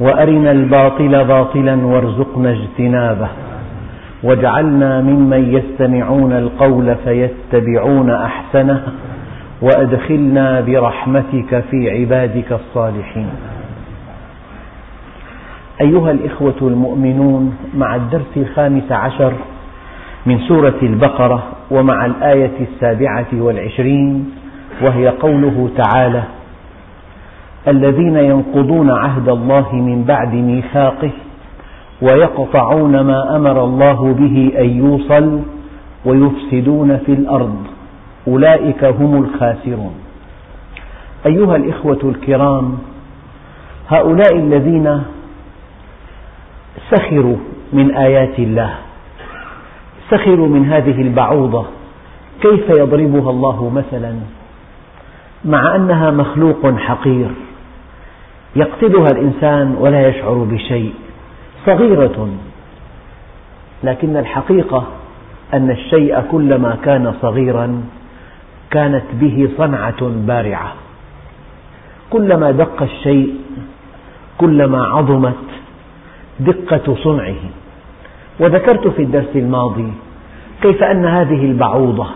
وأرنا الباطل باطلا وارزقنا اجتنابه. واجعلنا ممن يستمعون القول فيتبعون أحسنه وأدخلنا برحمتك في عبادك الصالحين. أيها الإخوة المؤمنون مع الدرس الخامس عشر من سورة البقرة ومع الآية السابعة والعشرين وهي قوله تعالى الذين ينقضون عهد الله من بعد ميثاقه ويقطعون ما أمر الله به أن يوصل ويفسدون في الأرض. أولئك هم الخاسرون. أيها الإخوة الكرام هؤلاء الذين سخروا من آيات الله سخروا من هذه البعوضة كيف يضربها الله مثلا؟ مع أنها مخلوق حقير. يقتلها الإنسان ولا يشعر بشيء صغيرة. لكن الحقيقة أن الشيء كلما كان صغيرا كانت به صنعة بارعة. كلما دق الشيء كلما عظمت دقة صنعه. وذكرت في الدرس الماضي كيف أن هذه البعوضة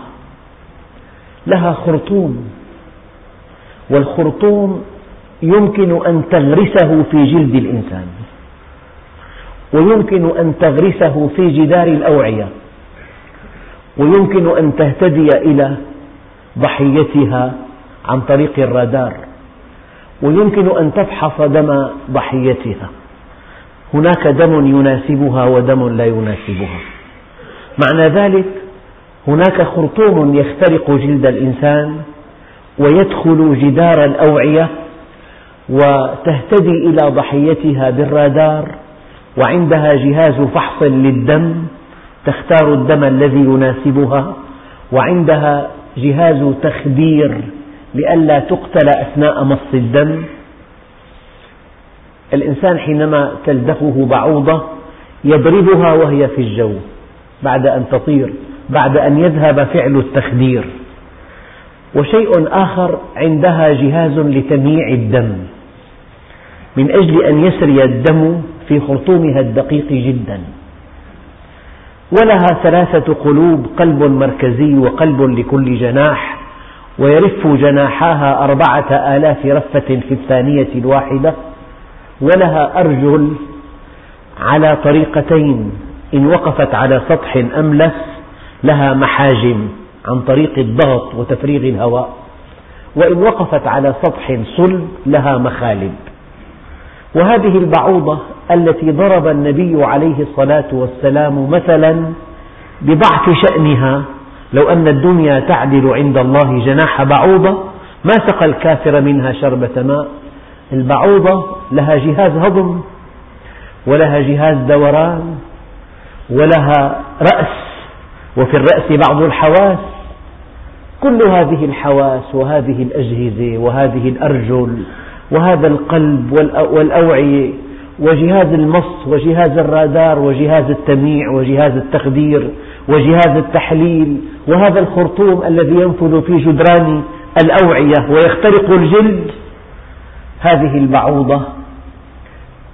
لها خرطوم. والخرطوم يمكن أن تغرسه في جلد الإنسان. ويمكن أن تغرسه في جدار الأوعية. ويمكن أن تهتدي إلى ضحيتها عن طريق الرادار. ويمكن أن تفحص دم ضحيتها. هناك دم يناسبها ودم لا يناسبها. معنى ذلك هناك خرطوم يخترق جلد الإنسان ويدخل جدار الأوعية وتهتدي إلى ضحيتها بالرادار وعندها جهاز فحص للدم تختار الدم الذي يناسبها وعندها جهاز تخدير لئلا تقتل أثناء مص الدم. الإنسان حينما تلدغه بعوضة يضربها وهي في الجو بعد أن تطير بعد أن يذهب فعل التخدير. وشيء آخر عندها جهاز لتمييع الدم من أجل أن يسري الدم في خرطومها الدقيق جدا. ولها ثلاثة قلوب قلب مركزي وقلب لكل جناح ويرف جناحاها أربعة آلاف رفة في الثانية الواحدة. ولها أرجل على طريقتين إن وقفت على سطح أملس لها محاجم. عن طريق الضغط وتفريغ الهواء. وإن وقفت على سطح صلب لها مخالب. وهذه البعوضة التي ضرب النبي عليه الصلاة والسلام مثلا بضعف شأنها لو أن الدنيا تعدل عند الله جناح بعوضة ما سقى الكافر منها شربة ماء. البعوضة لها جهاز هضم ولها جهاز دوران ولها رأس وفي الرأس بعض الحواس. كل هذه الحواس وهذه الأجهزة وهذه الأرجل وهذا القلب والأوعية وجهاز المص وجهاز الرادار وجهاز التمييع وجهاز التخدير وجهاز التحليل وهذا الخرطوم الذي ينفذ في جدران الأوعية ويخترق الجلد. هذه البعوضة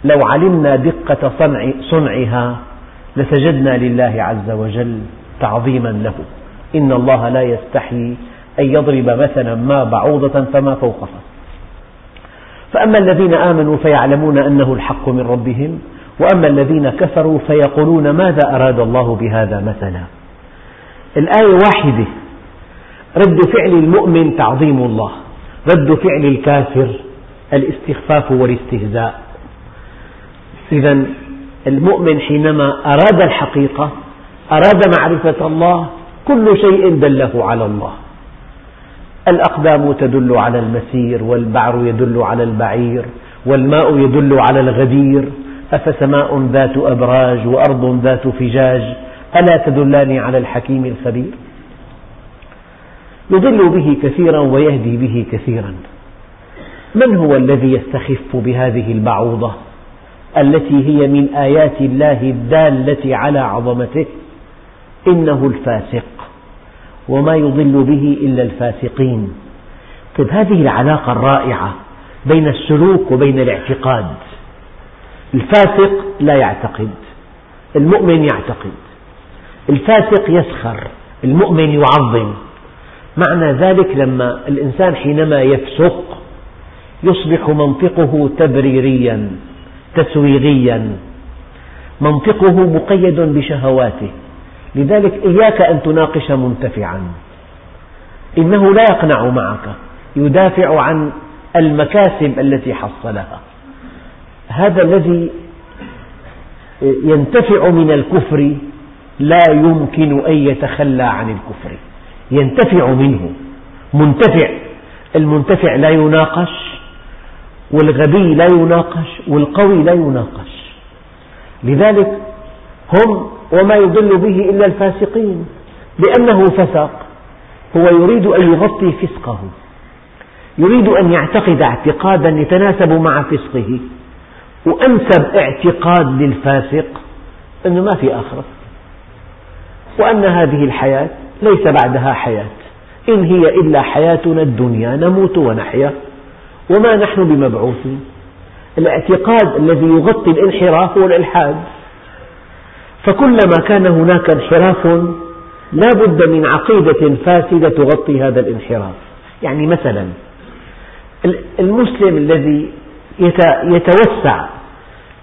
لو علمنا دقة صنع صنعها لسجدنا لله عز وجل. تعظيما له. إن الله لا يستحي أن يضرب مثلا ما بعوضة فما فوقها. فأما الذين آمنوا فيعلمون أنه الحق من ربهم وأما الذين كفروا فيقولون ماذا أراد الله بهذا مثلا. الآية واحدة. رد فعل المؤمن تعظيم الله. رد فعل الكافر الاستخفاف والاستهزاء. إذا المؤمن حينما أراد الحقيقة أراد معرفة الله كل شيء دله على الله. الأقدام تدل على المسير والبعر يدل على البعير والماء يدل على الغدير. أفسماء ذات أبراج وأرض ذات فجاج ألا تدلان على الحكيم الخبير؟ يضل به كثيرا ويهدي به كثيرا. من هو الذي يستخف بهذه البعوضة؟ التي هي من آيات الله الدالة على عظمته. إنه الفاسق وما يضل به إلا الفاسقين. طيب هذه العلاقة الرائعة بين السلوك وبين الاعتقاد. الفاسق لا يعتقد المؤمن يعتقد. الفاسق يسخر المؤمن يعظم. معنى ذلك لما الإنسان حينما يفسق يصبح منطقه تبريريا تسويغيا. منطقه مقيد بشهواته. لذلك إياك أن تناقش منتفعا. إنه لا يقنع معك يدافع عن المكاسب التي حصلها. هذا الذي ينتفع من الكفر لا يمكن أن يتخلى عن الكفر. ينتفع منه منتفع. المنتفع لا يناقش والغبي لا يناقش والقوي لا يناقش. لذلك هم وما يضل به إلا الفاسقين لأنه فسق. هو يريد أن يغطي فسقه. يريد أن يعتقد اعتقادا يتناسب مع فسقه. وأنسب اعتقاد للفاسق أنه ما في آخرة. وأن هذه الحياة ليس بعدها حياة. إن هي إلا حياتنا الدنيا نموت ونحيا. وما نحن بمبعوثين. الاعتقاد الذي يغطي الانحراف هو الإلحاد. فكلما كان هناك انحراف لا بد من عقيدة فاسدة تغطي هذا الانحراف. يعني مثلا المسلم الذي يتوسع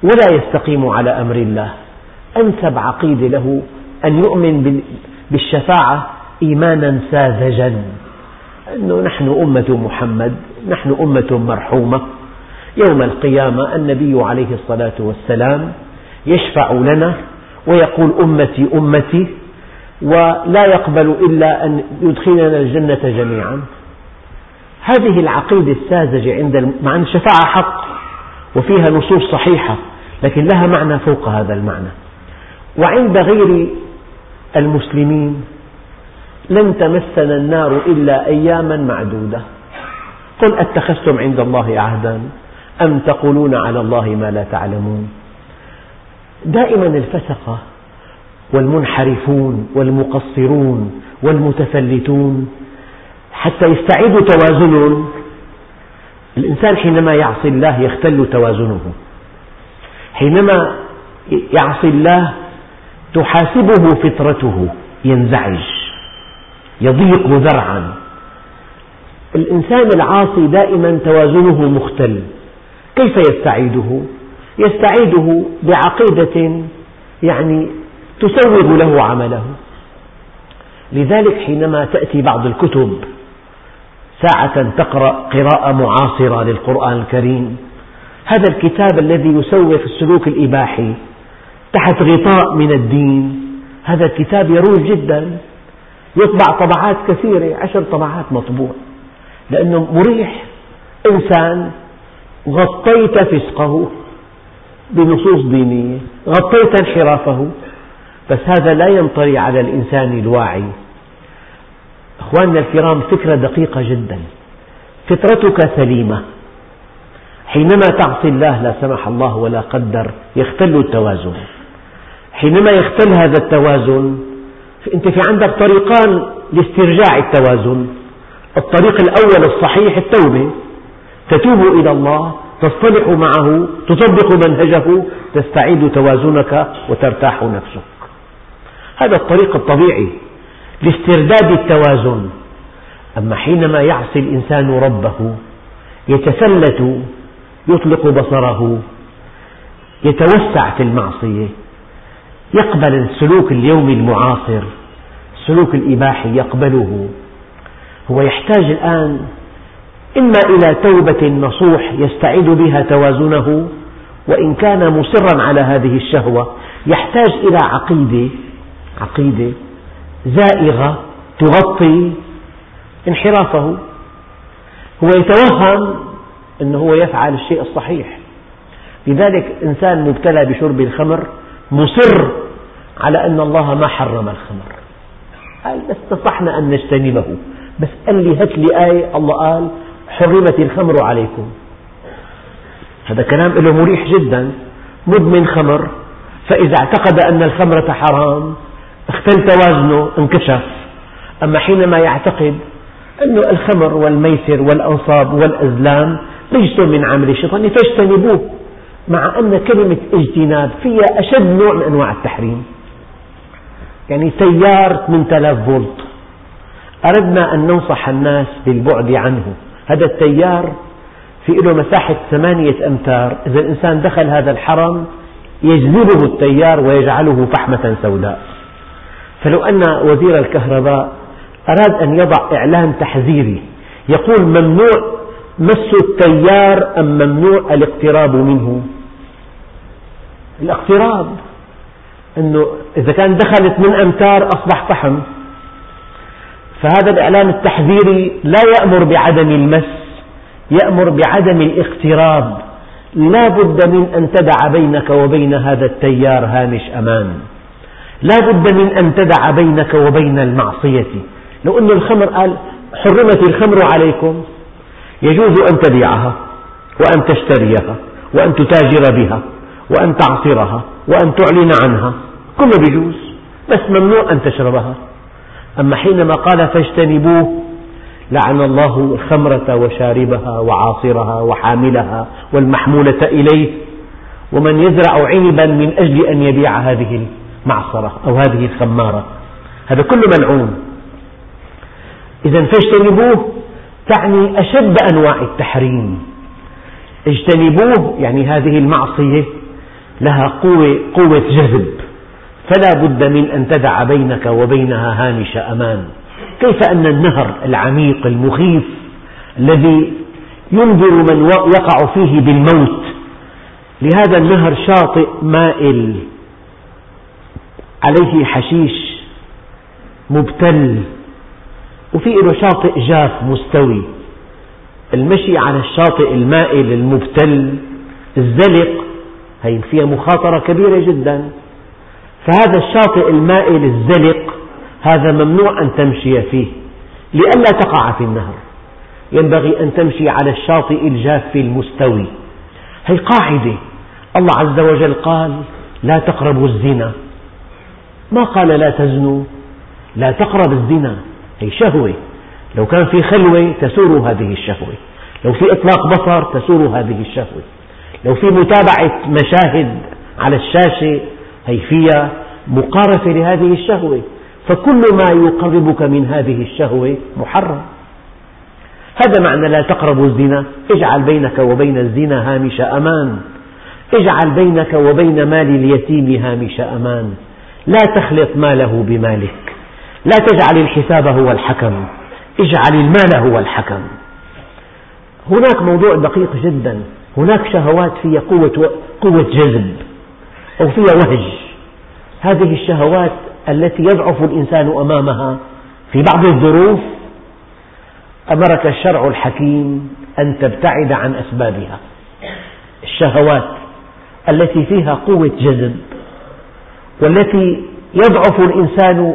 ولا يستقيم على أمر الله أنسب عقيدة له أن يؤمن بالشفاعة إيمانا ساذجا. أنه نحن أمة محمد نحن أمة مرحومة. يوم القيامة النبي عليه الصلاة والسلام يشفع لنا ويقول أمتي أمتي ولا يقبل إلا أن يدخلنا الجنة جميعا. هذه العقيدة الساذجة عند مع أن الشفاعة حق وفيها نصوص صحيحة لكن لها معنى فوق هذا المعنى. وعند غير المسلمين لن تمسنا النار إلا أياما معدودة. قل أتخذتم عند الله عهدا أم تقولون على الله ما لا تعلمون؟ دائما الفسقة والمنحرفون والمقصرون والمتفلتون حتى يستعيدوا توازنهم. الإنسان حينما يعصي الله يختل توازنه. حينما يعصي الله تحاسبه فطرته ينزعج يضيق ذرعا. الإنسان العاصي دائما توازنه مختل. كيف يستعيده؟ يستعيده بعقيدة يعني تسوغ له عمله. لذلك حينما تأتي بعض الكتب ساعة تقرأ قراءة معاصرة للقرآن الكريم هذا الكتاب الذي يسوف السلوك الإباحي تحت غطاء من الدين هذا الكتاب يروج جدا يطبع طبعات كثيرة عشر طبعات مطبوع لأنه مريح إنسان غطيت فسقه. بنصوص دينية. غطيت انحرافه. بس هذا لا ينطري على الإنسان الواعي. أخواننا الكرام فكرة دقيقة جدا. فطرتك سليمة. حينما تعصي الله لا سمح الله ولا قدر يختل التوازن. حينما يختل هذا التوازن أنت في عندك طريقان لاسترجاع التوازن. الطريق الأول الصحيح التوبة. تتوب إلى الله تصطلح معه تطبق منهجه تستعيد توازنك وترتاح نفسك. هذا الطريق الطبيعي لاسترداد التوازن. أما حينما يعصي الإنسان ربه يتفلت يطلق بصره يتوسع في المعصية يقبل السلوك اليومي المعاصر السلوك الإباحي يقبله. هو يحتاج الآن إما إلى توبة نصوح يستعيد بها توازنه وإن كان مصرا على هذه الشهوة يحتاج إلى عقيدة عقيدة زائغة تغطي انحرافه. هو يتوهم أنه هو يفعل الشيء الصحيح. لذلك إنسان مبتلى بشرب الخمر مصر على أن الله ما حرم الخمر. قال استطعنا أن نجتنبه. بس قال لي هات لي آية. الله قال حرمت الخمر عليكم. هذا كلام له مريح جدا مدمن خمر. فإذا اعتقد أن الخمرة حرام اختل توازنه انكشف. أما حينما يعتقد أن الخمر والميسر والأنصاب والأزلام رجس من عمل الشيطان فاجتنبوه مع أن كلمة اجتناب فيها أشد نوع من أنواع التحريم. يعني تيار 8000 فولت. أردنا أن ننصح الناس بالبعد عنه. هذا التيار في له مساحة ثمانية أمتار. إذا الإنسان دخل هذا الحرم يجذبه التيار ويجعله فحمة سوداء. فلو أن وزير الكهرباء أراد أن يضع إعلان تحذيري يقول ممنوع مس التيار أم ممنوع الاقتراب منه؟ الاقتراب أنه إذا كان دخلت من أمتار أصبح فحم. فهذا الإعلان التحذيري لا يأمر بعدم المس يأمر بعدم الاقتراب. لا بد من أن تدع بينك وبين هذا التيار هامش أمان. لا بد من أن تدع بينك وبين المعصية. لو أن الخمر قال حرمت الخمر عليكم. يجوز أن تبيعها وأن تشتريها وأن تتاجر بها وأن تعصرها وأن تعلن عنها. كله يجوز بس ممنوع أن تشربها. أما حينما قال فاجتنبوه لعن الله الخمرة وشاربها وعاصرها وحاملها والمحمولة إليه ومن يزرع عنبا من أجل أن يبيع هذه المعصرة أو هذه الخمارة. هذا كله ملعون. إذا فاجتنبوه تعني أشد أنواع التحريم. اجتنبوه يعني هذه المعصية لها قوة, قوة جذب. فلا بد من أن تدع بينك وبينها هامش أمان. كيف أن النهر العميق المخيف الذي ينذر من يقع فيه بالموت لهذا النهر شاطئ مائل عليه حشيش مبتل وفي له شاطئ جاف مستوي. المشي على الشاطئ المائل المبتل الزلق هي فيها مخاطرة كبيرة جدا. فهذا الشاطئ المائل الزلق هذا ممنوع أن تمشي فيه لئلا تقع في النهر. ينبغي أن تمشي على الشاطئ الجاف المستوي. هي قاعدة. الله عز وجل قال لا تقربوا الزنا. ما قال لا تزنوا. لا تقرب الزنا. هي شهوة. لو كان في خلوة تسور هذه الشهوة. لو في إطلاق بصر تسور هذه الشهوة. لو في متابعة مشاهد على الشاشة هي فيها مقارفة لهذه الشهوة. فكل ما يقربك من هذه الشهوة محرم. هذا معنى لا تقربوا الزنا. اجعل بينك وبين الزنا هامش أمان. اجعل بينك وبين مال اليتيم هامش أمان. لا تخلط ماله بمالك. لا تجعل الحساب هو الحكم. اجعل المال هو الحكم. هناك موضوع دقيق جدا. هناك شهوات فيها قوة, قوة جذب. أو فيها وهج. هذه الشهوات التي يضعف الإنسان أمامها في بعض الظروف أمرك الشرع الحكيم أن تبتعد عن أسبابها. الشهوات التي فيها قوة جذب والتي يضعف الإنسان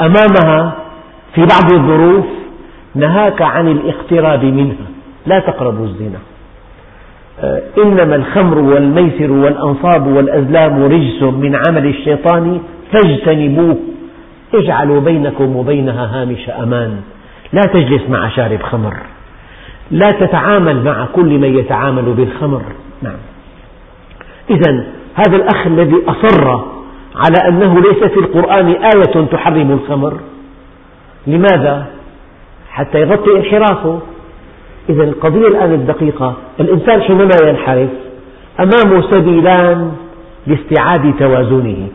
أمامها في بعض الظروف نهاك عن الاقتراب منها. لا تقربوا الزنا. إنما الخمر والميسر والأنصاب والأزلام رجس من عمل الشيطان فاجتنبوه. اجعلوا بينكم وبينها هامش أمان. لا تجلس مع شارب خمر. لا تتعامل مع كل من يتعامل بالخمر. نعم. إذا هذا الأخ الذي أصر على أنه ليس في القرآن آية تحرم الخمر. لماذا؟ حتى يغطي انحرافه. إذا القضية الآن الدقيقة الإنسان حينما ينحرف أمامه سبيلان لاستعادة توازنه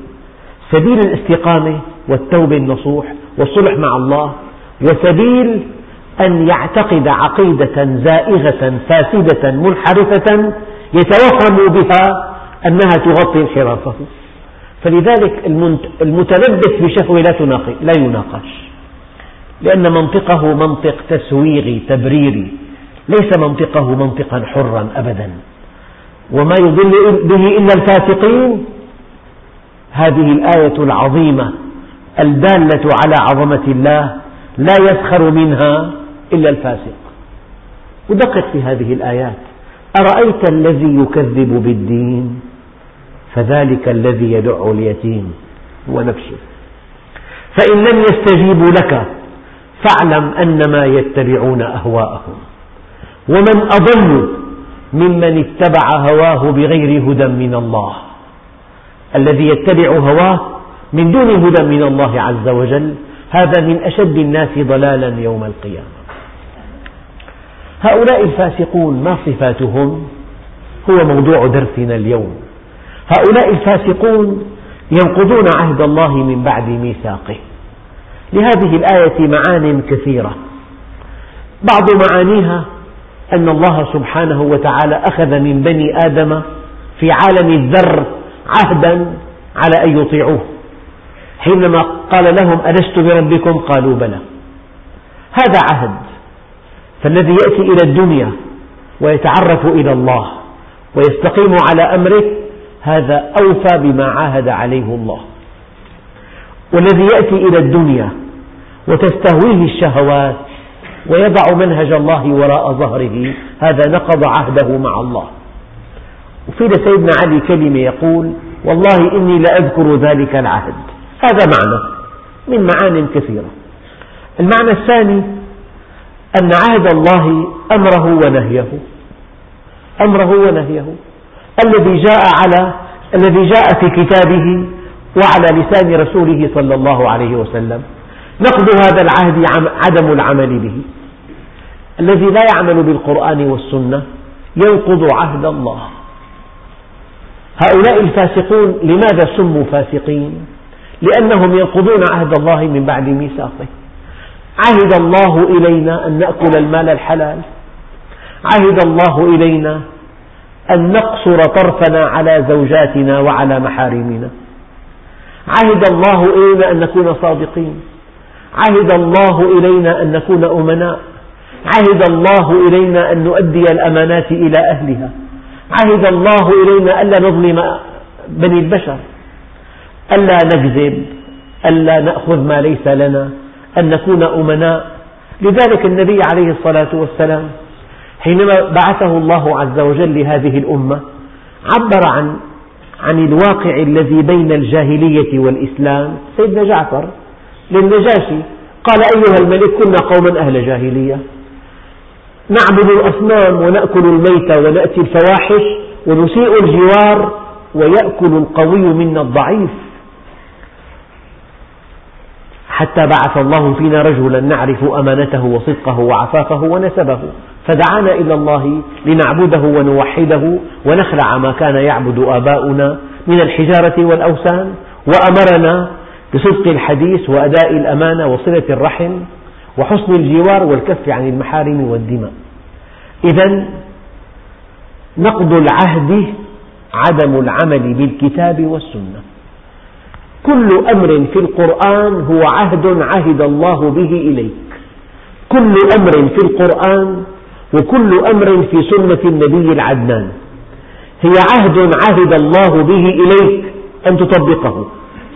سبيل الاستقامة والتوبة النصوح والصلح مع الله وسبيل أن يعتقد عقيدة زائغة فاسدة منحرفة يتوهم بها أنها تغطي انحرافه. فلذلك المتلبس بشهوة لا يناقش لأن منطقه منطق تسويغي تبريري ليس منطقه منطقا حرا أبدا. وما يضل به إلا الفاسقين. هذه الآية العظيمة الدالة على عظمة الله لا يسخر منها إلا الفاسق. ودقق في هذه الآيات. أرأيت الذي يكذب بالدين؟ فذلك الذي يدع اليتيم. هو نفسه فإن لم يستجيبوا لك فاعلم أنما يتبعون أهواءهم. ومن أضل ممن اتبع هواه بغير هدى من الله. الذي يتبع هواه من دون هدى من الله عز وجل هذا من أشد الناس ضلالا يوم القيامة. هؤلاء الفاسقون ما صفاتهم؟ هو موضوع درسنا اليوم. هؤلاء الفاسقون ينقضون عهد الله من بعد ميثاقه. لهذه الآية معان كثيرة. بعض معانيها أن الله سبحانه وتعالى أخذ من بني آدم في عالم الذر عهدا على أن يطيعوه. حينما قال لهم ألست بربكم؟ قالوا بلى. هذا عهد فالذي يأتي إلى الدنيا ويتعرف إلى الله ويستقيم على أمره هذا أوفى بما عاهد عليه الله. والذي يأتي إلى الدنيا وتستهويه الشهوات ويضع منهج الله وراء ظهره. هذا نقض عهده مع الله. وفي لسيدنا علي كلمة يقول والله إني لأذكر ذلك العهد. هذا معنى من معان كثيرة. المعنى الثاني أن عهد الله أمره ونهيه. أمره ونهيه. الذي جاء على الذي جاء في كتابه وعلى لسان رسوله صلى الله عليه وسلم. نقض هذا العهد عدم العمل به. الذي لا يعمل بالقرآن والسنة ينقض عهد الله. هؤلاء الفاسقون لماذا سموا فاسقين؟ لأنهم ينقضون عهد الله من بعد ميثاقه. عهد الله إلينا أن نأكل المال الحلال. عهد الله إلينا أن نقصر طرفنا على زوجاتنا وعلى محارمنا. عهد الله إلينا أن نكون صادقين. عهد الله إلينا أن نكون أمناء. عهد الله إلينا أن نؤدي الأمانات إلى أهلها. عهد الله إلينا ألا نظلم بني البشر. ألا نكذب. ألا نأخذ ما ليس لنا. أن نكون أمناء. لذلك النبي عليه الصلاة والسلام حينما بعثه الله عز وجل لهذه الأمة عبر عن عن الواقع الذي بين الجاهلية والإسلام. سيدنا جعفر للنجاشي قال أيها الملك كنا قوما أهل جاهلية. نعبد الأصنام ونأكل الميت ونأتي الفواحش ونسيء الجوار ويأكل القوي منا الضعيف. حتى بعث الله فينا رجلا نعرف أمانته وصدقه وعفافه ونسبه. فدعانا إلى الله لنعبده ونوحده ونخلع ما كان يعبد آباؤنا من الحجارة والأوثان. وأمرنا بصدق الحديث وأداء الأمانة وصلة الرحم. وحسن الجوار والكف عن المحارم والدماء. إذا نقض العهد عدم العمل بالكتاب والسنة. كل أمر في القرآن هو عهد عهد الله به إليك. كل أمر في القرآن وكل أمر في سنة النبي العدنان. هي عهد عهد الله به إليك أن تطبقه.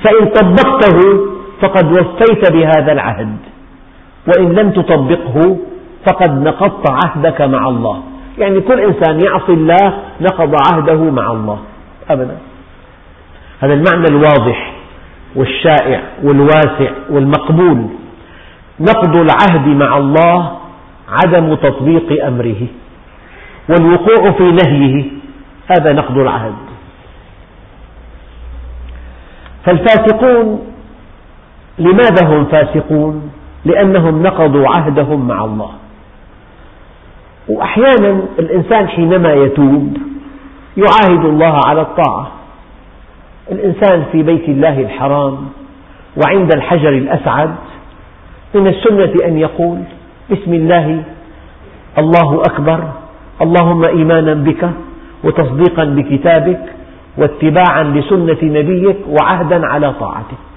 فإن طبقته فقد وفيت بهذا العهد. وإن لم تطبقه فقد نقضت عهدك مع الله. يعني كل إنسان يعصي الله نقض عهده مع الله. أبدا. هذا المعنى الواضح والشائع والواسع والمقبول. نقض العهد مع الله عدم تطبيق أمره. والوقوع في نهيه هذا نقض العهد. فالفاسقون لماذا هم فاسقون؟ لأنهم نقضوا عهدهم مع الله. وأحيانا الإنسان حينما يتوب يعاهد الله على الطاعة. الإنسان في بيت الله الحرام وعند الحجر الأسعد من السنة أن يقول بسم الله الله أكبر اللهم إيمانا بك وتصديقا بكتابك واتباعا لسنة نبيك وعهدا على طاعتك.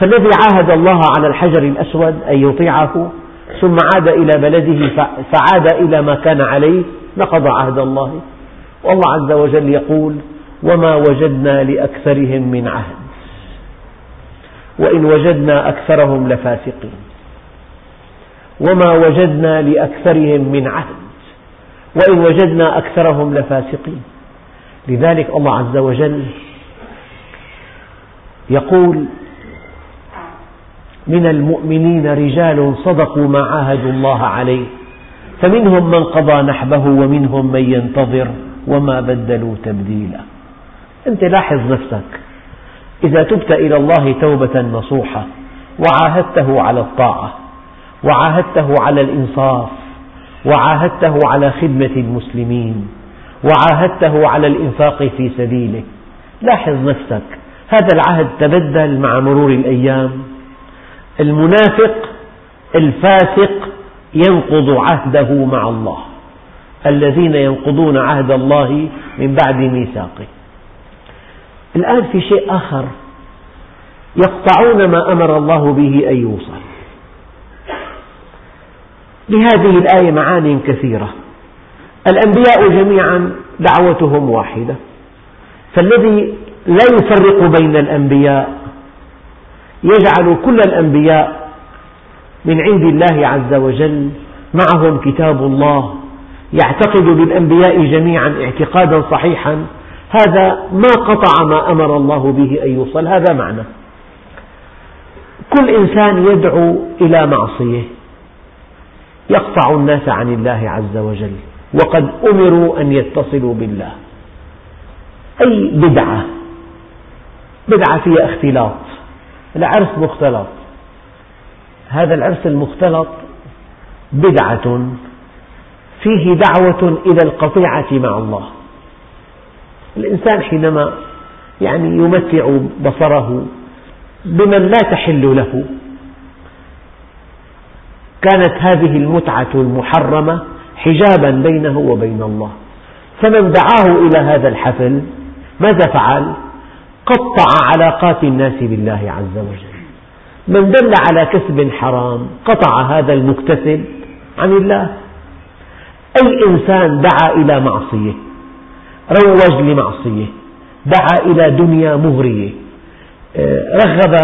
فالذي عاهد الله على الحجر الأسود أن يطيعه ثم عاد إلى بلده فعاد إلى ما كان عليه نقض عهد الله. والله عز وجل يقول وما وجدنا لأكثرهم من عهد وإن وجدنا أكثرهم لفاسقين. وما وجدنا لأكثرهم من عهد وإن وجدنا أكثرهم لفاسقين. لذلك الله عز وجل يقول من المؤمنين رجال صدقوا ما عاهدوا الله عليه فمنهم من قضى نحبه ومنهم من ينتظر وما بدلوا تبديلا. أنت لاحظ نفسك إذا تبت إلى الله توبة نصوحة وعاهدته على الطاعة وعاهدته على الإنصاف وعاهدته على خدمة المسلمين وعاهدته على الإنفاق في سبيله لاحظ نفسك هذا العهد تبدل مع مرور الأيام. المنافق الفاسق ينقض عهده مع الله. الذين ينقضون عهد الله من بعد ميثاقه. الآن في شيء آخر. يقطعون ما أمر الله به أن يوصل. لهذه الآية معان كثيرة. الأنبياء جميعا دعوتهم واحدة. فالذي لا يفرق بين الأنبياء يجعل كل الأنبياء من عند الله عز وجل معهم كتاب الله يعتقد بالأنبياء جميعا اعتقادا صحيحا. هذا ما قطع ما أمر الله به أن يوصل هذا معنى. كل إنسان يدعو إلى معصية يقطع الناس عن الله عز وجل وقد أمروا أن يتصلوا بالله. أي بدعة؟ بدعة فيها اختلاط. العرس مختلط. هذا العرس المختلط بدعة فيه دعوة إلى القطيعة مع الله. الإنسان حينما يعني يمتع بصره بمن لا تحل له كانت هذه المتعة المحرمة حجابا بينه وبين الله. فمن دعاه إلى هذا الحفل ماذا فعل؟ قطع علاقات الناس بالله عز وجل. من دل على كسب حرام قطع هذا المكتسب عن الله. أي إنسان دعا إلى معصية روج لمعصية دعا إلى دنيا مغرية رغب,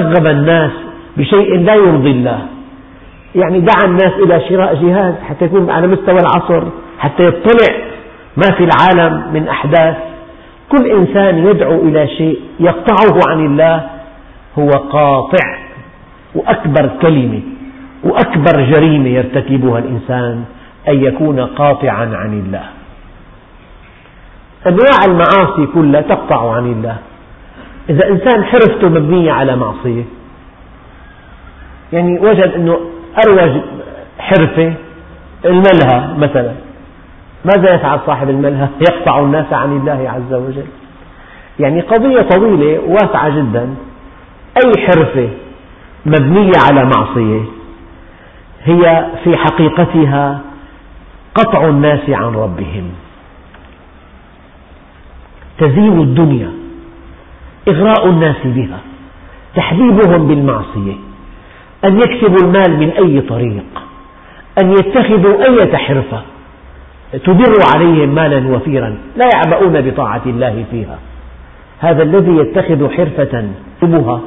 رغب الناس بشيء لا يرضي الله. يعني دعا الناس إلى شراء جهاز حتى يكون على مستوى العصر حتى يطلع ما في العالم من أحداث. كل إنسان يدعو إلى شيء يقطعه عن الله هو قاطع وأكبر كلمة وأكبر جريمة يرتكبها الإنسان أن يكون قاطعا عن الله. أنواع المعاصي كلها تقطع عن الله. إذا إنسان حرفته مبنية على معصية يعني وجد أنه أروج حرفة الملهى مثلا. ماذا يفعل صاحب الملهى؟ يقطع الناس عن الله عز وجل. يعني قضية طويلة واسعة جدا. أي حرفة مبنية على معصية هي في حقيقتها قطع الناس عن ربهم. تزيين الدنيا إغراء الناس بها تحبيبهم بالمعصية أن يكسبوا المال من أي طريق أن يتخذوا أية حرفة. تدر عليهم مالا وفيرا لا يعبؤون بطاعة الله فيها. هذا الذي يتخذ حرفة يكتبها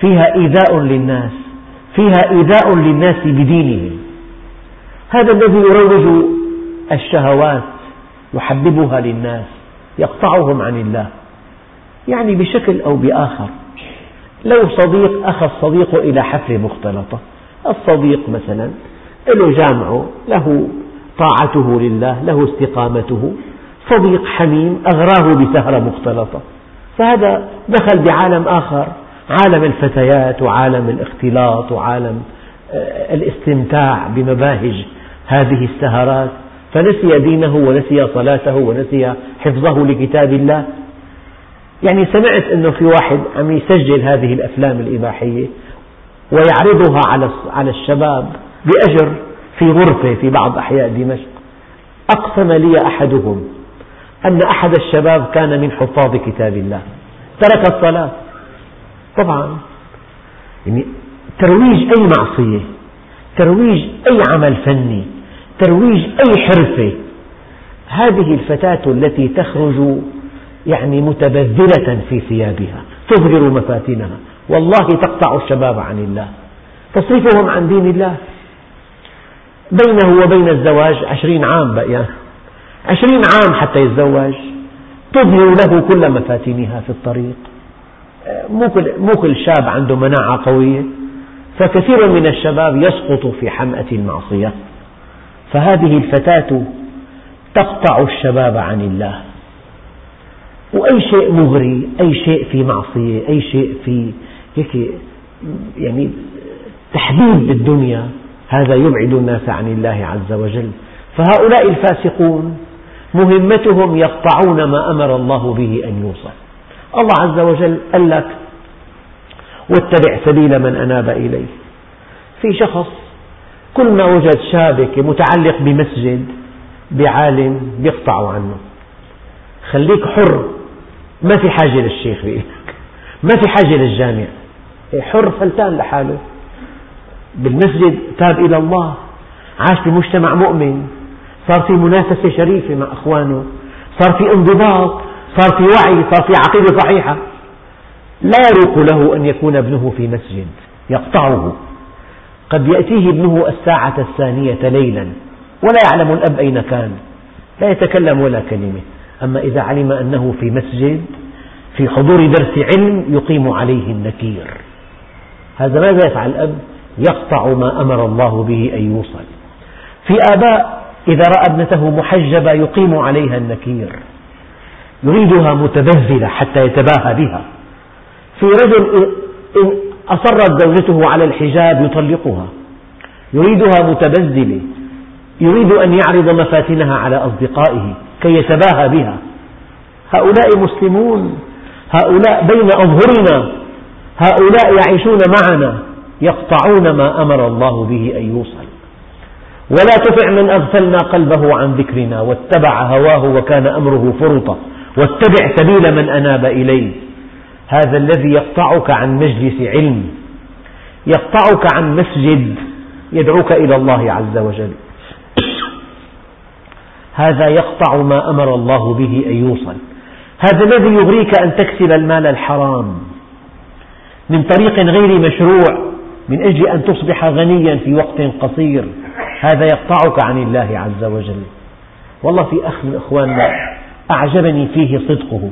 فيها إيذاء للناس فيها إيذاء للناس بدينهم. هذا الذي يروج الشهوات يحببها للناس يقطعهم عن الله يعني بشكل أو بآخر. لو صديق أخذ الصديق إلى حفلة مختلطة الصديق مثلا له جامعه له طاعته لله له استقامته. صديق حميم أغراه بسهرة مختلطة. فهذا دخل بعالم آخر عالم الفتيات وعالم الاختلاط وعالم آه، الاستمتاع بمباهج هذه السهرات. فنسي دينه ونسي صلاته ونسي حفظه لكتاب الله. يعني سمعت أنه في واحد عم يسجل هذه الأفلام الإباحية ويعرضها على الشباب بأجر في غرفة في بعض أحياء دمشق. أقسم لي أحدهم أن أحد الشباب كان من حفاظ كتاب الله. ترك الصلاة. طبعا. يعني ترويج أي معصية ترويج أي عمل فني ترويج أي حرفة. هذه الفتاة التي تخرج يعني متبذلة في ثيابها تظهر مفاتنها. والله تقطع الشباب عن الله. تصرفهم عن دين الله. بينه وبين الزواج عشرين عام بقي عشرين عام حتى يتزوج. تظهر له كل مفاتنها في الطريق. مو كل شاب عنده مناعة قوية. فكثير من الشباب يسقط في حمأة المعصية فهذه الفتاة تقطع الشباب عن الله. وأي شيء مغري أي شيء في معصية أي شيء في هيك يعني تحديد بالدنيا. هذا يبعد الناس عن الله عز وجل. فهؤلاء الفاسقون مهمتهم يقطعون ما أمر الله به أن يوصل. الله عز وجل قال لك واتبع سبيل من أناب إليه في شخص كل ما وجد شابكة متعلق بمسجد بعالم يقطع عنه. خليك حر ما في حاجة للشيخ بإيدك ما في حاجة للجامع. حر فلتان لحاله. بالمسجد تاب إلى الله عاش بمجتمع مؤمن صار في منافسة شريفة مع أخوانه صار في انضباط صار في وعي صار في عقيدة صحيحة. لا يروق له أن يكون ابنه في مسجد يقطعه. قد يأتيه ابنه الساعة الثانية ليلا ولا يعلم الأب أين كان لا يتكلم ولا كلمة. أما إذا علم أنه في مسجد في حضور درس علم يقيم عليه النكير. هذا ماذا يفعل الأب؟ يقطع ما أمر الله به أن يوصل. في آباء إذا رأى ابنته محجبة يقيم عليها النكير. يريدها متبذلة حتى يتباهى بها. في رجل إن أصرت زوجته على الحجاب يطلقها. يريدها متبذلة يريد أن يعرض مفاتنها على أصدقائه كي يتباهى بها. هؤلاء مسلمون. هؤلاء بين أظهرنا. هؤلاء يعيشون معنا. يقطعون ما أمر الله به أن يوصل. ولا تطع من أغفلنا قلبه عن ذكرنا واتبع هواه وكان أمره فرطا واتبع سبيل من أناب إليه. هذا الذي يقطعك عن مجلس علم يقطعك عن مسجد يدعوك إلى الله عز وجل. هذا يقطع ما أمر الله به أن يوصل. هذا الذي يغريك أن تكسب المال الحرام من طريق غير مشروع من أجل أن تصبح غنيا في وقت قصير. هذا يقطعك عن الله عز وجل. والله في أخ من إخواننا أعجبني فيه صدقه.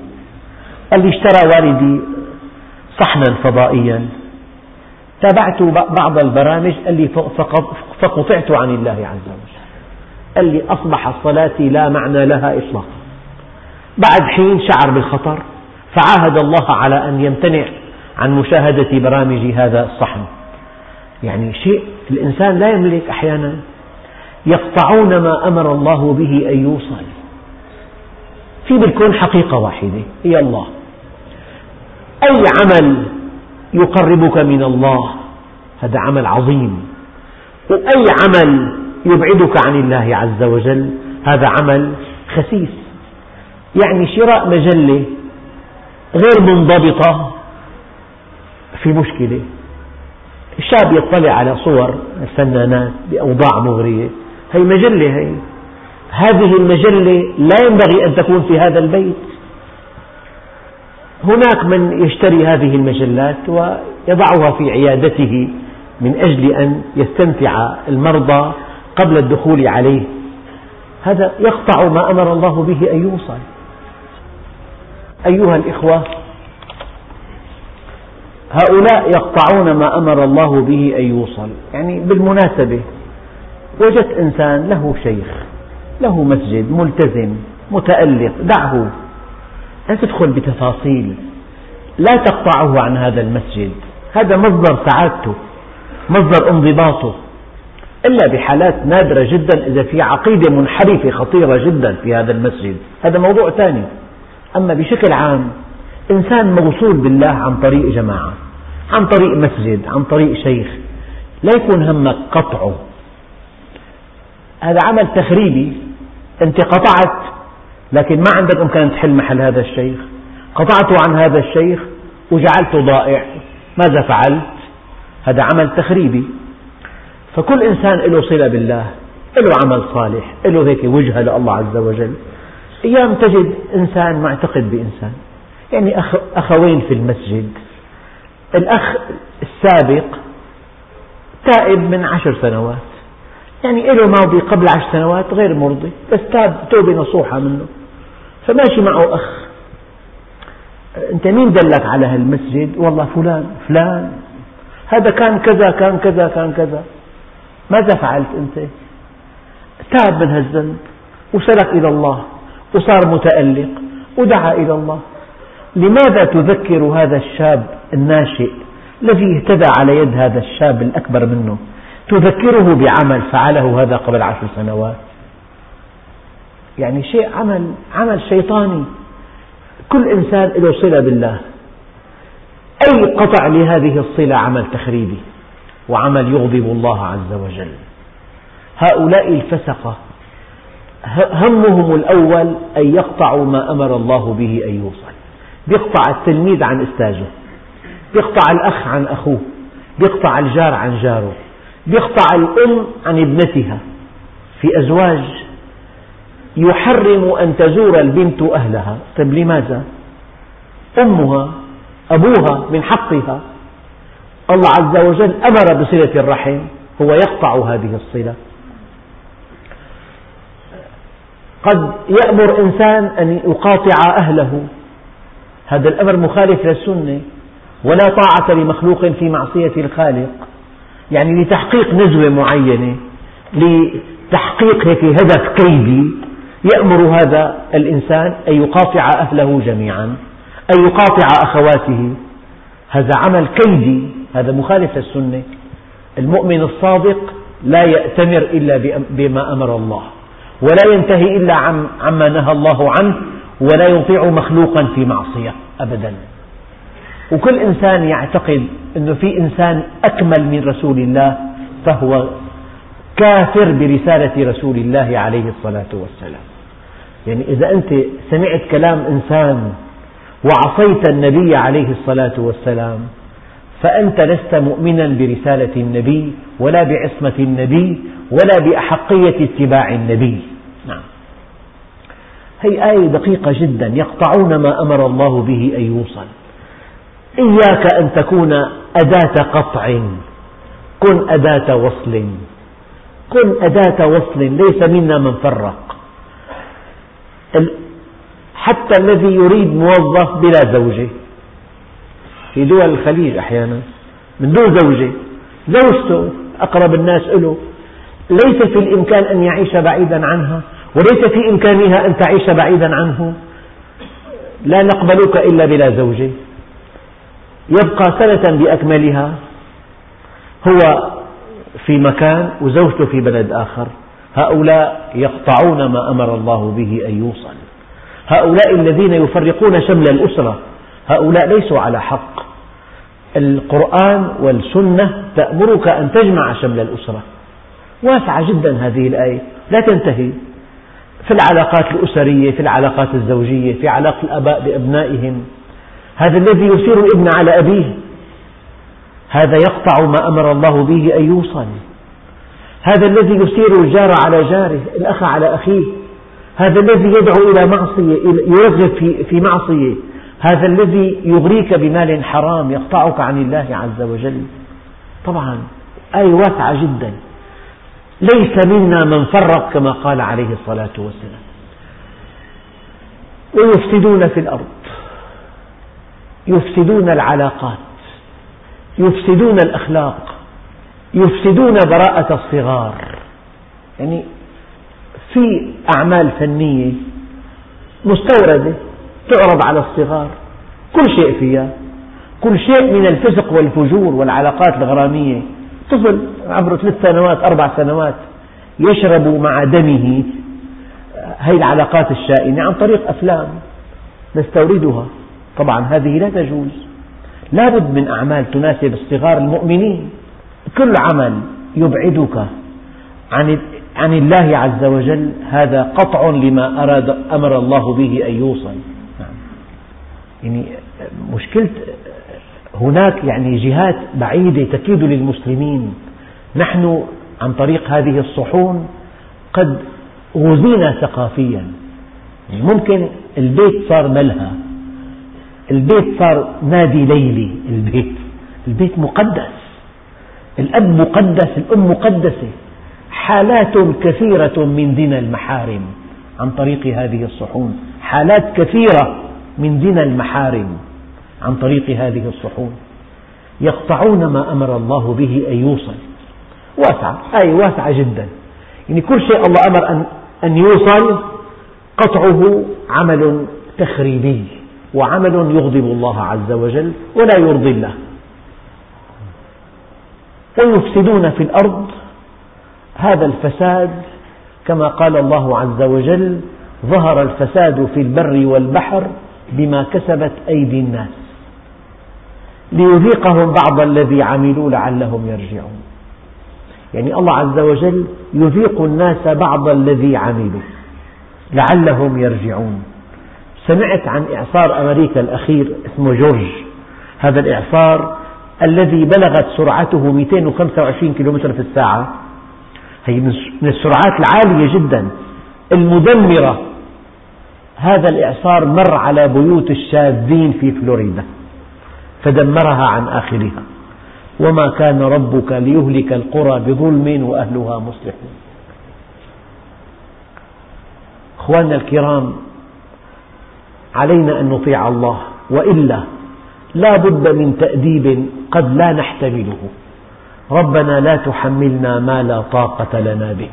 قال لي اشترى والدي صحنا فضائيا. تابعت بعض البرامج. قال لي فقطعت عن الله عز وجل. قال لي أصبحت صلاتي لا معنى لها إطلاقا. بعد حين شعر بالخطر فعاهد الله على أن يمتنع عن مشاهدة برامج هذا الصحن. يعني شيء الإنسان لا يملك أحيانا يقطعون ما أمر الله به أن يوصل. في بالكون حقيقة واحدة هي الله. أي عمل يقربك من الله هذا عمل عظيم. وأي عمل يبعدك عن الله عز وجل هذا عمل خسيس. يعني شراء مجلة غير منضبطة في مشكلة. الشاب يطلع على صور الفنانات بأوضاع مغرية. هي مجلة هي. هذه المجلة لا ينبغي أن تكون في هذا البيت. هناك من يشتري هذه المجلات ويضعها في عيادته من أجل أن يستمتع المرضى قبل الدخول عليه. هذا يقطع ما أمر الله به أن يوصل. أيها الإخوة هؤلاء يقطعون ما أمر الله به أن يوصل. يعني بالمناسبة وجدت إنسان له شيخ له مسجد ملتزم متألق دعه لا تدخل بتفاصيل لا تقطعه عن هذا المسجد. هذا مصدر سعادته مصدر انضباطه. إلا بحالات نادرة جدا إذا في عقيدة منحرفة خطيرة جدا في هذا المسجد. هذا موضوع ثاني. أما بشكل عام إنسان موصول بالله عن طريق جماعة. عن طريق مسجد عن طريق شيخ. لا يكون همك قطعه. هذا عمل تخريبي. أنت قطعت لكن ما عندك إمكان تحل محل هذا الشيخ. قطعته عن هذا الشيخ وجعلته ضائع. ماذا فعلت؟ هذا عمل تخريبي. فكل إنسان له صلة بالله له عمل صالح له هيك وجهة لله عز وجل. أيام تجد إنسان معتقد بإنسان. يعني أخ أخوين في المسجد. الأخ السابق تائب من عشر سنوات. يعني له ماضي قبل عشر سنوات غير مرضي بس تاب توبة نصوحة منه. فماشي معه أخ. أنت مين دلك على هالمسجد؟ والله فلان فلان. هذا كان كذا كان كذا كان كذا. ماذا فعلت أنت؟ تاب من هالذنب وسلك إلى الله وصار متألق ودعا إلى الله. لماذا تذكر هذا الشاب الناشئ الذي اهتدى على يد هذا الشاب الأكبر منه؟ تذكره بعمل فعله هذا قبل عشر سنوات؟ يعني شيء عمل عمل شيطاني. كل إنسان له صلة بالله. أي قطع لهذه الصلة عمل تخريبي وعمل يغضب الله عز وجل. هؤلاء الفسقة همهم الأول أن يقطعوا ما أمر الله به أن يوصل. يقطع التلميذ عن أستاذه يقطع الأخ عن أخوه يقطع الجار عن جاره يقطع الأم عن ابنتها. في أزواج يحرم أن تزور البنت أهلها. طيب لماذا؟ أمها أبوها من حقها. الله عز وجل أمر بصلة الرحم هو يقطع هذه الصلة. قد يأمر إنسان أن يقاطع أهله. هذا الأمر مخالف للسنة ولا طاعة لمخلوق في معصية الخالق. يعني لتحقيق نزوة معينة لتحقيق هيك هدف كيدي يأمر هذا الإنسان أن يقاطع أهله جميعا أن يقاطع أخواته. هذا عمل كيدي هذا مخالف للسنة. المؤمن الصادق لا يأتمر إلا بما أمر الله ولا ينتهي إلا عما نهى الله عنه ولا يطيع مخلوقا في معصية أبدا. وكل إنسان يعتقد أنه في إنسان أكمل من رسول الله فهو كافر برسالة رسول الله عليه الصلاة والسلام. يعني إذا أنت سمعت كلام إنسان وعصيت النبي عليه الصلاة والسلام فأنت لست مؤمنا برسالة النبي ولا بعصمة النبي ولا بأحقية اتباع النبي. هي آية دقيقة جدا يقطعون ما أمر الله به أن يوصل. إياك أن تكون أداة قطع. كن أداة وصل. كن أداة وصل ليس منا من فرق. حتى الذي يريد موظف بلا زوجة. في دول الخليج أحيانا من دون زوجة. زوجته أقرب الناس له ليس في الإمكان أن يعيش بعيدا عنها. وليس في إمكانها أن تعيش بعيدا عنه. لا نقبلك إلا بلا زوجة يبقى سنة بأكملها. هو في مكان وزوجته في بلد آخر. هؤلاء يقطعون ما أمر الله به أن يوصل. هؤلاء الذين يفرقون شمل الأسرة. هؤلاء ليسوا على حق. القرآن والسنة تأمرك أن تجمع شمل الأسرة. واسعة جدا هذه الآية. لا تنتهي. في العلاقات الأسرية في العلاقات الزوجية في علاقة الآباء بأبنائهم. هذا الذي يثير الابن على أبيه. هذا يقطع ما أمر الله به أن يوصل. هذا الذي يثير الجار على جاره الأخ على أخيه. هذا الذي يدعو إلى معصية يرغب في, معصية. هذا الذي يغريك بمال حرام يقطعك عن الله عز وجل. طبعا آية واسعة جدا. ليس منا من فرق كما قال عليه الصلاة والسلام. ويفسدون في الأرض. يفسدون العلاقات. يفسدون الأخلاق. يفسدون براءة الصغار. يعني في أعمال فنية مستوردة تعرض على الصغار. كل شيء فيها. كل شيء من الفسق والفجور والعلاقات الغرامية. طفل عمره ثلاث سنوات أربع سنوات يشرب مع دمه هذه العلاقات الشائنة عن طريق أفلام نستوردها. طبعا هذه لا تجوز. لا بد من أعمال تناسب الصغار المؤمنين. كل عمل يبعدك عن عن الله عز وجل. هذا قطع لما أراد أمر الله به أن يوصل. نعم. يعني مشكلة هناك يعني جهات بعيدة تكيد للمسلمين. نحن عن طريق هذه الصحون قد غزينا ثقافيا. يعني ممكن البيت صار ملهى البيت صار نادي ليلي البيت البيت مقدس الأب مقدس الأم مقدسة. حالات كثيرة من زنا المحارم عن طريق هذه الصحون. حالات كثيرة من زنا المحارم عن طريق هذه الصحون. يقطعون ما أمر الله به أن يوصل. واسعة آية واسعة جدا. يعني كل شيء الله أمر أن يوصل قطعه عمل تخريبي وعمل يغضب الله عز وجل ولا يرضي الله. ويفسدون في الأرض هذا الفساد كما قال الله عز وجل ظهر الفساد في البر والبحر بما كسبت أيدي الناس ليذيقهم بعض الذي عملوا لعلهم يرجعون. يعني الله عز وجل يذيق الناس بعض الذي عملوا. لعلهم يرجعون. سمعت عن إعصار أمريكا الأخير اسمه جورج. هذا الإعصار الذي بلغت سرعته 225 كيلومتر في الساعة. هي من السرعات العالية جدا المدمرة. هذا الإعصار مر على بيوت الشاذين في فلوريدا فدمرها عن آخرها. وما كان ربك ليهلك القرى بظلم وأهلها مصلحون. أخواننا الكرام علينا أن نطيع الله وإلا لا بد من تأديب قد لا نحتمله. ربنا لا تحملنا ما لا طاقة لنا به.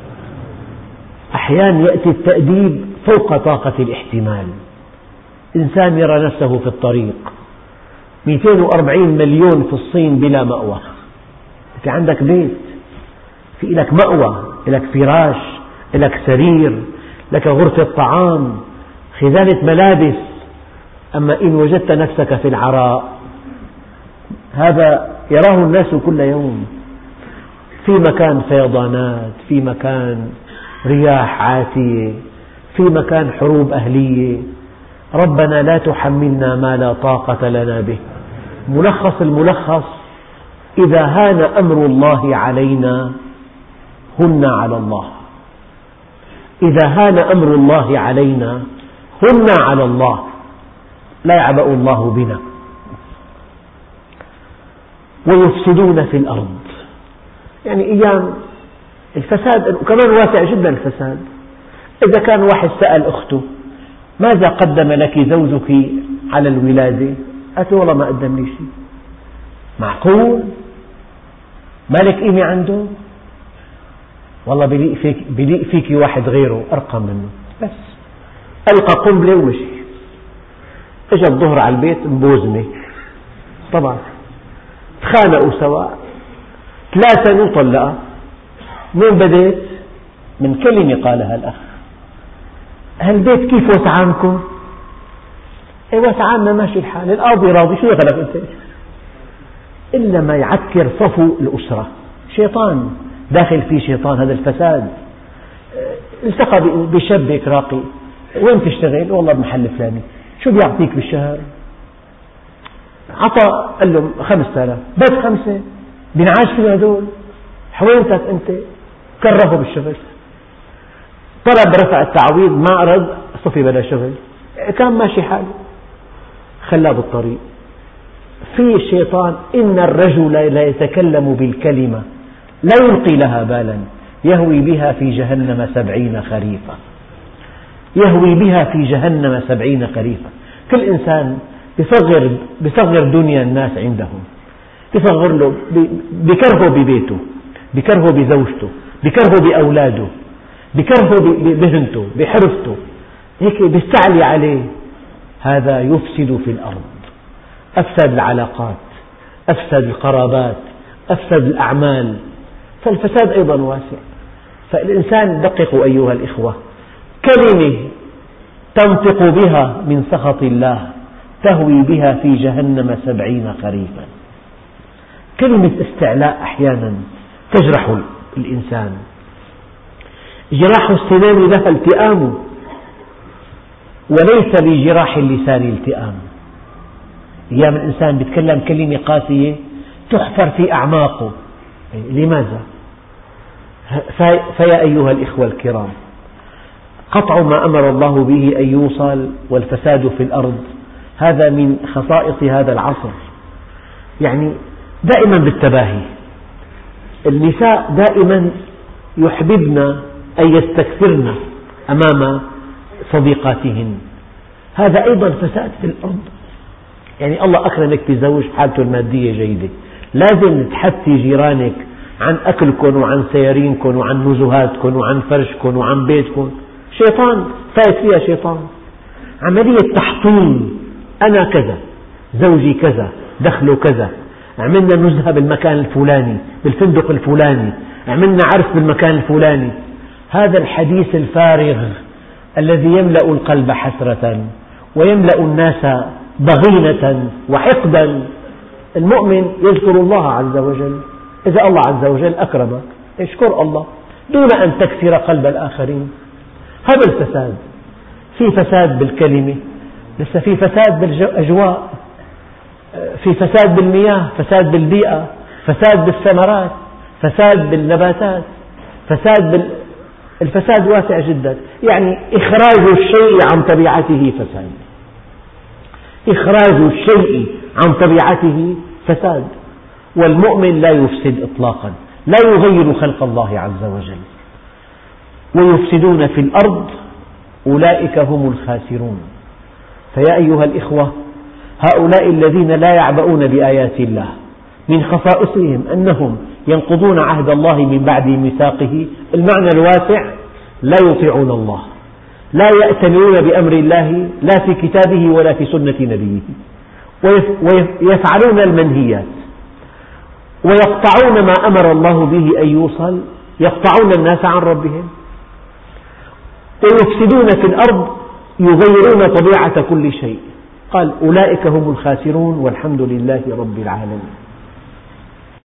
أحيانا يأتي التأديب فوق طاقة الاحتمال. إنسان يرى نفسه في الطريق. 240 مليون في الصين بلا مأوى. في عندك بيت في لك مأوى لك فراش لك سرير لك غرفة طعام خزانة ملابس. أما إن وجدت نفسك في العراء هذا يراه الناس كل يوم. في مكان فيضانات في مكان رياح عاتية في مكان حروب أهلية. ربنا لا تحملنا ما لا طاقة لنا به. ملخص الملخص إذا هان أمر الله علينا هن على الله. إذا هان أمر الله علينا هن على الله. لا يعبأ الله بنا. ويفسدون في الأرض. يعني أيام الفساد وكمان واسع جدا الفساد. إذا كان واحد سأل أخته ماذا قدم لك زوجك على الولادة؟ قالت والله ما قدم لي شيء. معقول؟ مالك قيمة عنده؟ والله بليق فيك, بليق فيك واحد غيره أرقى منه. بس. ألقى قنبلة ومشي. اجى الظهر على البيت مبوزمة طبعا. تخانقوا سوا. ثلاثة وطلقها من بديت؟ من كلمة قالها الأخ. هالبيت كيف وسعانكم؟ اي وسعاننا ماشي الحال. القاضي راضي. شو دخلك أنت؟ إلا ما يعكر صفو الأسرة. شيطان. داخل فيه شيطان هذا الفساد. التقى بشاب هيك راقي وين تشتغل؟ والله بمحل فلاني. شو بيعطيك بالشهر؟ عطى قال له خمسة آلاف. بس خمسة. بنعاش في هذول. حوينتك أنت. كرهه بالشغل. طلب رفع التعويض. ما أرد صفي بلا شغل. كان ماشي حاله. خلاه بالطريق. في الشيطان إن الرجل لا يتكلم بالكلمة لا يلقي لها بالا. يهوي بها في جهنم سبعين خريفا يهوي بها في جهنم سبعين خريفا كل إنسان بيصغر, بيصغر دنيا الناس عندهم. بيصغر له بكرهه ببيته بكرهه بزوجته بكرهه بأولاده بكرهه بمهنته بحرفته. هيك بيستعلي عليه. هذا يفسد في الأرض. أفسد العلاقات أفسد القرابات أفسد الأعمال. فالفساد أيضا واسع. فالإنسان دققوا أيها الإخوة. كلمة تنطق بها من سخط الله تهوي بها في جهنم سبعين خريفا كلمة استعلاء أحيانا تجرح الإنسان. جراح السنان لها التئام وليس لجراح اللسان التئام. أيام الإنسان يتكلم كلمة قاسية تحفر في أعماقه. لماذا؟ فيا أيها الإخوة الكرام قطع ما أمر الله به أن يوصل والفساد في الأرض هذا من خصائص هذا العصر. يعني دائما بالتباهي. النساء دائما يحببن أن يستكثرن أمام صديقاتهن. هذا أيضا فساد في الأرض. يعني الله أكرمك بزوج حالته المادية جيدة. لازم تحثي جيرانك عن أكلكم وعن سيارينكم وعن نزهاتكم وعن فرشكم وعن بيتكم شيطان فايت فيها شيطان. عملية تحطيم أنا كذا زوجي كذا دخله كذا. عملنا نزهة بالمكان الفلاني بالفندق الفلاني. عملنا عرس بالمكان الفلاني. هذا الحديث الفارغ. الذي يملأ القلب حسرة ويملأ الناس ضغينة وحقدا. المؤمن يذكر الله عز وجل. إذا الله عز وجل أكرمك اشكر الله دون أن تكسر قلب الآخرين. هذا الفساد. في فساد بالكلمة لسه في فساد بالأجواء. في فساد بالمياه فساد بالبيئة فساد بالثمرات فساد بالنباتات فساد. الفساد واسع جدا. يعني إخراج الشيء عن طبيعته فساد. إخراج الشيء عن طبيعته فساد. والمؤمن لا يفسد إطلاقا. لا يغير خلق الله عز وجل. ويفسدون في الأرض أولئك هم الخاسرون. فيا أيها الإخوة هؤلاء الذين لا يعبؤون بآيات الله من خصائصهم أنهم ينقضون عهد الله من بعد ميثاقه. المعنى الواسع لا يطيعون الله. لا يأتمرون بأمر الله لا في كتابه ولا في سنة نبيه. ويفعلون المنهيات. ويقطعون ما أمر الله به أن يوصل. يقطعون الناس عن ربهم. ويفسدون في الأرض يغيرون طبيعة كل شيء. قال أولئك هم الخاسرون والحمد لله رب العالمين.